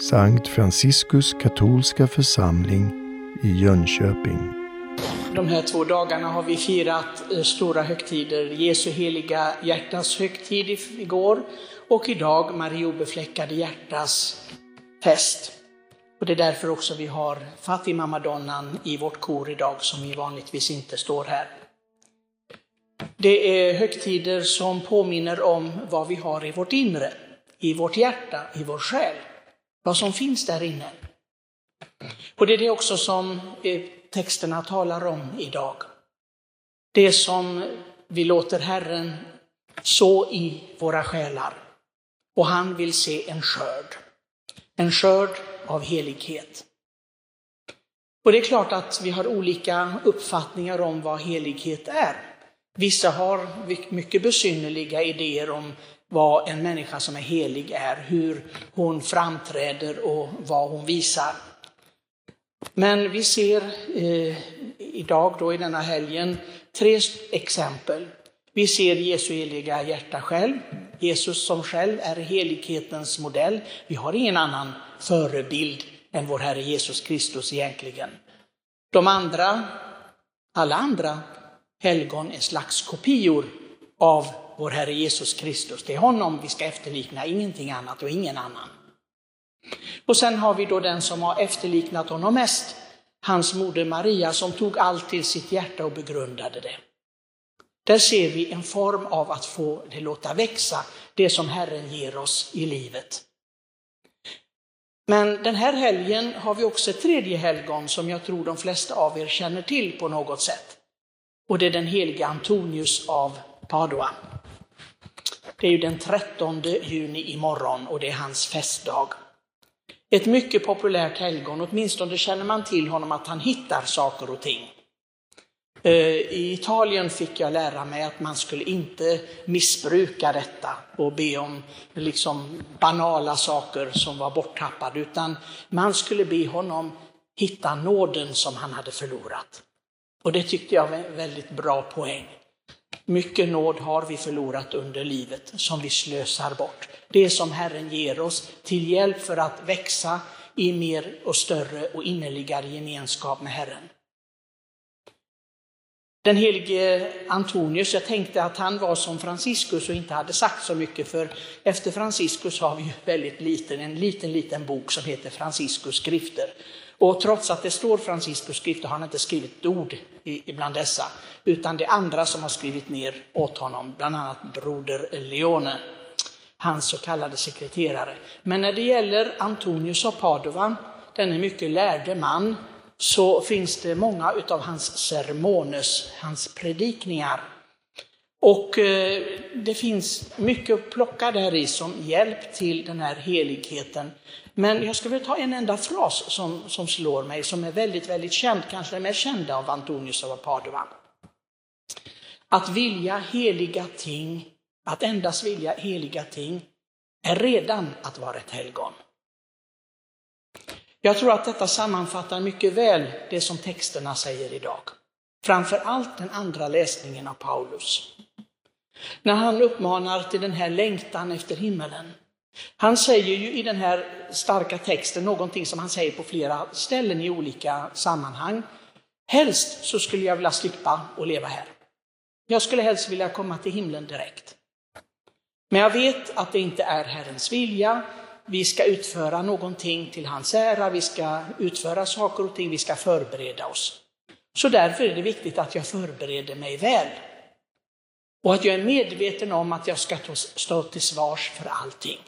Sankt Franciskus katolska församling i Jönköping. De här två dagarna har vi firat eh, stora högtider. Jesu heliga hjärtas högtid igår och idag Marie obefläckade hjärtas fest. Och det är därför också vi har Fatima Madonnan i vårt kor idag som vi vanligtvis inte står här. Det är högtider som påminner om vad vi har i vårt inre, i vårt hjärta, i vår själ. Vad som finns där inne. Och det är det också som eh, texterna talar om idag. Det som vi låter Herren så i våra själar. Och han vill se en skörd. En skörd av helighet. Och det är klart att vi har olika uppfattningar om vad helighet är. Vissa har mycket besynnerliga idéer om vad en människa som är helig är, hur hon framträder och vad hon visar. Men vi ser eh, idag då i denna helgen tre exempel. Vi ser Jesu heliga hjärta själv. Jesus som själv är helighetens modell. Vi har ingen annan förebild än vår Herre Jesus Kristus egentligen. De andra, alla andra helgon är slags kopior av vår Herre Jesus Kristus. Det är honom vi ska efterlikna, ingenting annat och ingen annan. Och sen har vi då den som har efterliknat honom mest, hans moder Maria som tog allt till sitt hjärta och begrundade det. Där ser vi en form av att få det låta växa, det som Herren ger oss i livet. Men den här helgen har vi också ett tredje helgon som jag tror de flesta av er känner till på något sätt. Och det är den helige Antonius av Padua. Det är ju den 13 juni imorgon och det är hans festdag. Ett mycket populärt helgon, åtminstone känner man till honom att han hittar saker och ting. Eh, I Italien fick jag lära mig att man skulle inte missbruka detta och be om liksom banala saker som var borttappade, utan man skulle be honom hitta nåden som han hade förlorat. Och det tyckte jag var en väldigt bra poäng. Mycket nåd har vi förlorat under livet som vi slösar bort. Det som Herren ger oss till hjälp för att växa i mer och större och innerligare gemenskap med Herren. Den helige Antonius, jag tänkte att han var som Franciscus och inte hade sagt så mycket för efter Franciscus har vi ju väldigt liten, en liten, liten bok som heter Franciscus skrifter. Och trots att det står Franciscus skrifter har han inte skrivit ett ord bland dessa, utan det är andra som har skrivit ner åt honom, bland annat broder Leone, hans så kallade sekreterare. Men när det gäller Antonius av Padova, denne mycket lärde man, så finns det många av hans sermones, hans predikningar. Och eh, det finns mycket att plocka där i som hjälp till den här heligheten. Men jag ska ta en enda fras som, som slår mig, som är väldigt, väldigt känd, kanske den mest kända av Antonius av Padua. Att vilja heliga ting, att endast vilja heliga ting, är redan att vara ett helgon. Jag tror att detta sammanfattar mycket väl det som texterna säger idag. Framför allt den andra läsningen av Paulus. När han uppmanar till den här längtan efter himmelen. Han säger ju i den här starka texten någonting som han säger på flera ställen i olika sammanhang. Helst så skulle jag vilja slippa att leva här. Jag skulle helst vilja komma till himlen direkt. Men jag vet att det inte är Herrens vilja. Vi ska utföra någonting till hans ära, vi ska utföra saker och ting, vi ska förbereda oss. Så därför är det viktigt att jag förbereder mig väl. Och att jag är medveten om att jag ska stå till svars för allting.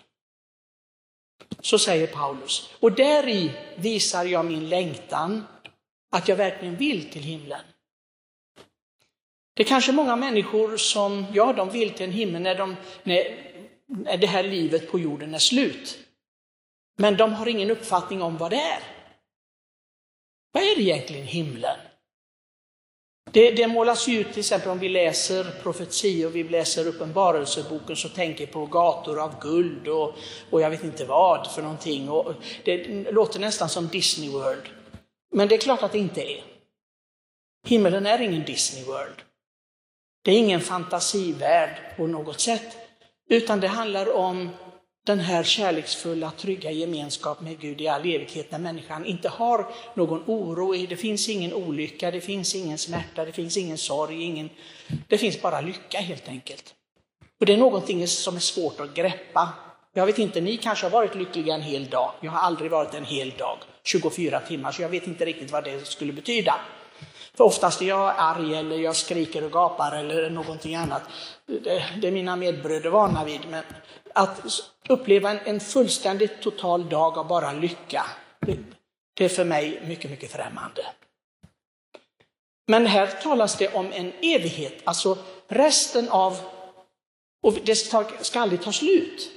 Så säger Paulus. Och där i visar jag min längtan att jag verkligen vill till himlen. Det är kanske många människor som, ja, de vill till en himmel när, de, när, när det här livet på jorden är slut. Men de har ingen uppfattning om vad det är. Vad är det egentligen himlen? Det, det målas ju ut, till exempel om vi läser profetior, vi läser uppenbarelseboken, så tänker på gator av guld och, och jag vet inte vad för någonting. Och det låter nästan som Disney World. Men det är klart att det inte är. Himlen är ingen Disney World. Det är ingen fantasivärld på något sätt, utan det handlar om den här kärleksfulla, trygga gemenskap med Gud i all evighet när människan inte har någon oro, det finns ingen olycka, det finns ingen smärta, det finns ingen sorg, ingen, det finns bara lycka helt enkelt. Och det är någonting som är svårt att greppa. Jag vet inte, ni kanske har varit lyckliga en hel dag. Jag har aldrig varit en hel dag, 24 timmar, så jag vet inte riktigt vad det skulle betyda. För oftast är jag arg eller jag skriker och gapar eller någonting annat. Det, det är mina medbröder vana vid. Men att uppleva en, en fullständigt total dag av bara lycka, det, det är för mig mycket, mycket främmande. Men här talas det om en evighet, alltså resten av, och det ska aldrig ta slut.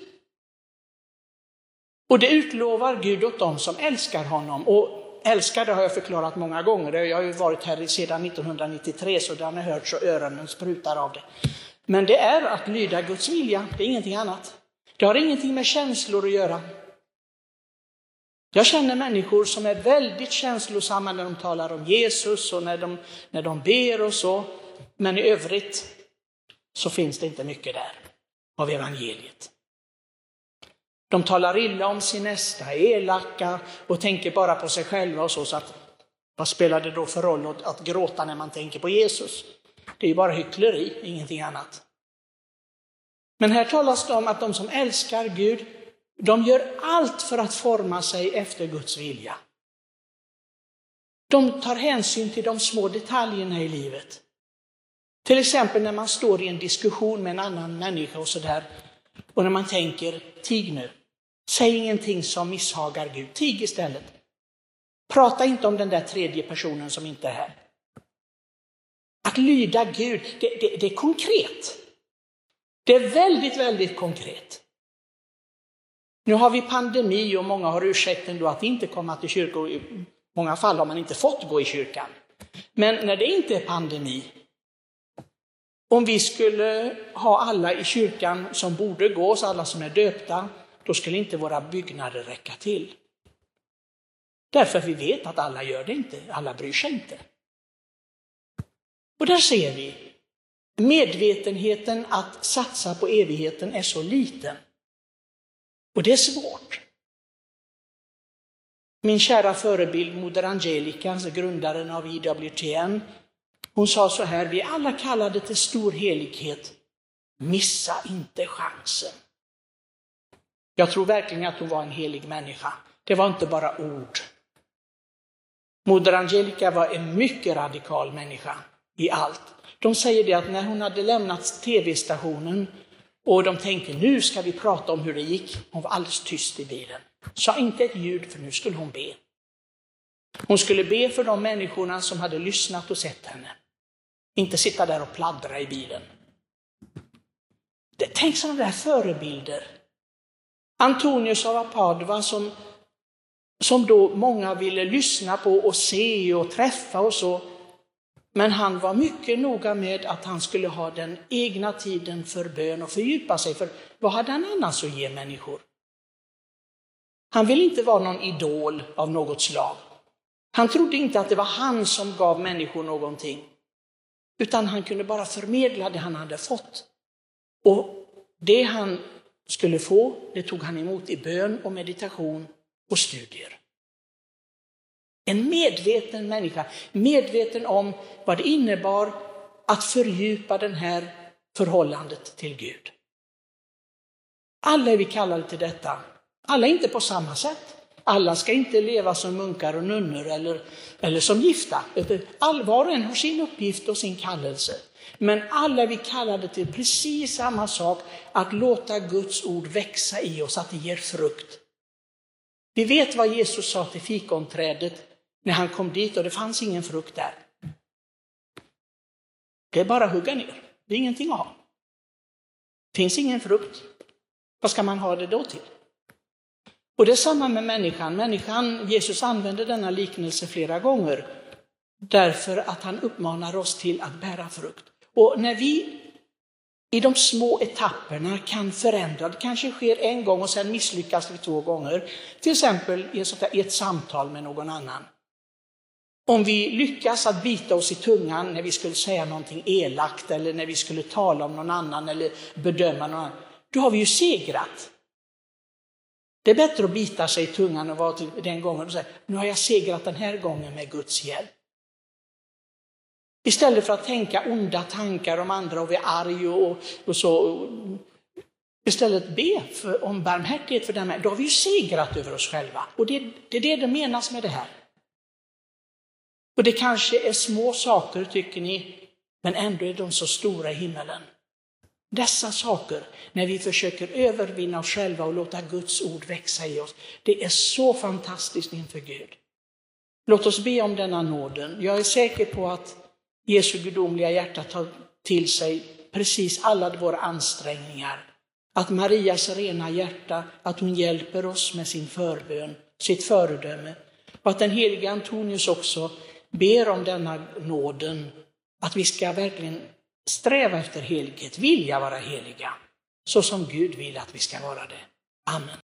Och det utlovar Gud åt dem som älskar honom. Och Älskade det har jag förklarat många gånger. Jag har ju varit här sedan 1993 så den har hört så öronen sprutar av det. Men det är att lyda Guds vilja, det är ingenting annat. Det har ingenting med känslor att göra. Jag känner människor som är väldigt känslosamma när de talar om Jesus och när de, när de ber och så. Men i övrigt så finns det inte mycket där av evangeliet. De talar illa om sin nästa, är elaka och tänker bara på sig själva och så. så att, vad spelar det då för roll att, att gråta när man tänker på Jesus? Det är ju bara hyckleri, ingenting annat. Men här talas det om att de som älskar Gud, de gör allt för att forma sig efter Guds vilja. De tar hänsyn till de små detaljerna i livet. Till exempel när man står i en diskussion med en annan människa och sådär. Och när man tänker, tig nu. Säg ingenting som misshagar Gud. Tig istället. Prata inte om den där tredje personen som inte är här. Att lyda Gud, det, det, det är konkret. Det är väldigt, väldigt konkret. Nu har vi pandemi och många har ursäkten då att inte komma till kyrkan. I många fall har man inte fått gå i kyrkan. Men när det inte är pandemi, om vi skulle ha alla i kyrkan som borde gå, så alla som är döpta, då skulle inte våra byggnader räcka till. Därför vi vet att alla gör det inte, alla bryr sig inte. Och där ser vi, medvetenheten att satsa på evigheten är så liten. Och det är svårt. Min kära förebild Moder Angelica, grundaren av IWTN, hon sa så här, vi är alla kallade till stor helighet. Missa inte chansen. Jag tror verkligen att hon var en helig människa. Det var inte bara ord. Moder Angelica var en mycket radikal människa i allt. De säger det att när hon hade lämnat tv-stationen och de tänkte nu ska vi prata om hur det gick. Hon var alldeles tyst i bilen. Sa inte ett ljud för nu skulle hon be. Hon skulle be för de människorna som hade lyssnat och sett henne. Inte sitta där och pladdra i bilen. Tänk sådana där förebilder. Antonius av Padua som, som då många ville lyssna på och se och träffa och så. Men han var mycket noga med att han skulle ha den egna tiden för bön och fördjupa sig. För vad hade han annars att ge människor? Han ville inte vara någon idol av något slag. Han trodde inte att det var han som gav människor någonting. Utan han kunde bara förmedla det han hade fått. Och det han skulle få, det tog han emot i bön och meditation och studier. En medveten människa, medveten om vad det innebar att fördjupa det här förhållandet till Gud. Alla är vi kallade till detta. Alla är inte på samma sätt. Alla ska inte leva som munkar och nunnor eller, eller som gifta. All, var och en har sin uppgift och sin kallelse. Men alla vi kallade till precis samma sak, att låta Guds ord växa i oss, att det ger frukt. Vi vet vad Jesus sa till fikonträdet när han kom dit och det fanns ingen frukt där. Det är bara att hugga ner, det är ingenting att ha. Finns ingen frukt, vad ska man ha det då till? Och det är samma med människan. Människan, Jesus använder denna liknelse flera gånger därför att han uppmanar oss till att bära frukt. Och när vi i de små etapperna kan förändra, det kanske sker en gång och sen misslyckas vi två gånger, till exempel i, i ett samtal med någon annan. Om vi lyckas att bita oss i tungan när vi skulle säga någonting elakt eller när vi skulle tala om någon annan eller bedöma någon annan, då har vi ju segrat. Det är bättre att bita sig i tungan och vara den gången och säga, nu har jag segrat den här gången med Guds hjälp. Istället för att tänka onda tankar om andra och bli arg och, och så. Istället be för, om barmhärtighet för dem. Då har vi ju segrat över oss själva. Och det, det är det det menas med det här. Och det kanske är små saker, tycker ni, men ändå är de så stora i himmelen. Dessa saker, när vi försöker övervinna oss själva och låta Guds ord växa i oss, det är så fantastiskt inför Gud. Låt oss be om denna nåden. Jag är säker på att Jesu gudomliga hjärta tar till sig precis alla våra ansträngningar. Att Marias rena hjärta, att hon hjälper oss med sin förbön, sitt föredöme. Och att den helige Antonius också ber om denna nåden, att vi ska verkligen sträva efter helighet, vilja vara heliga, så som Gud vill att vi ska vara det. Amen.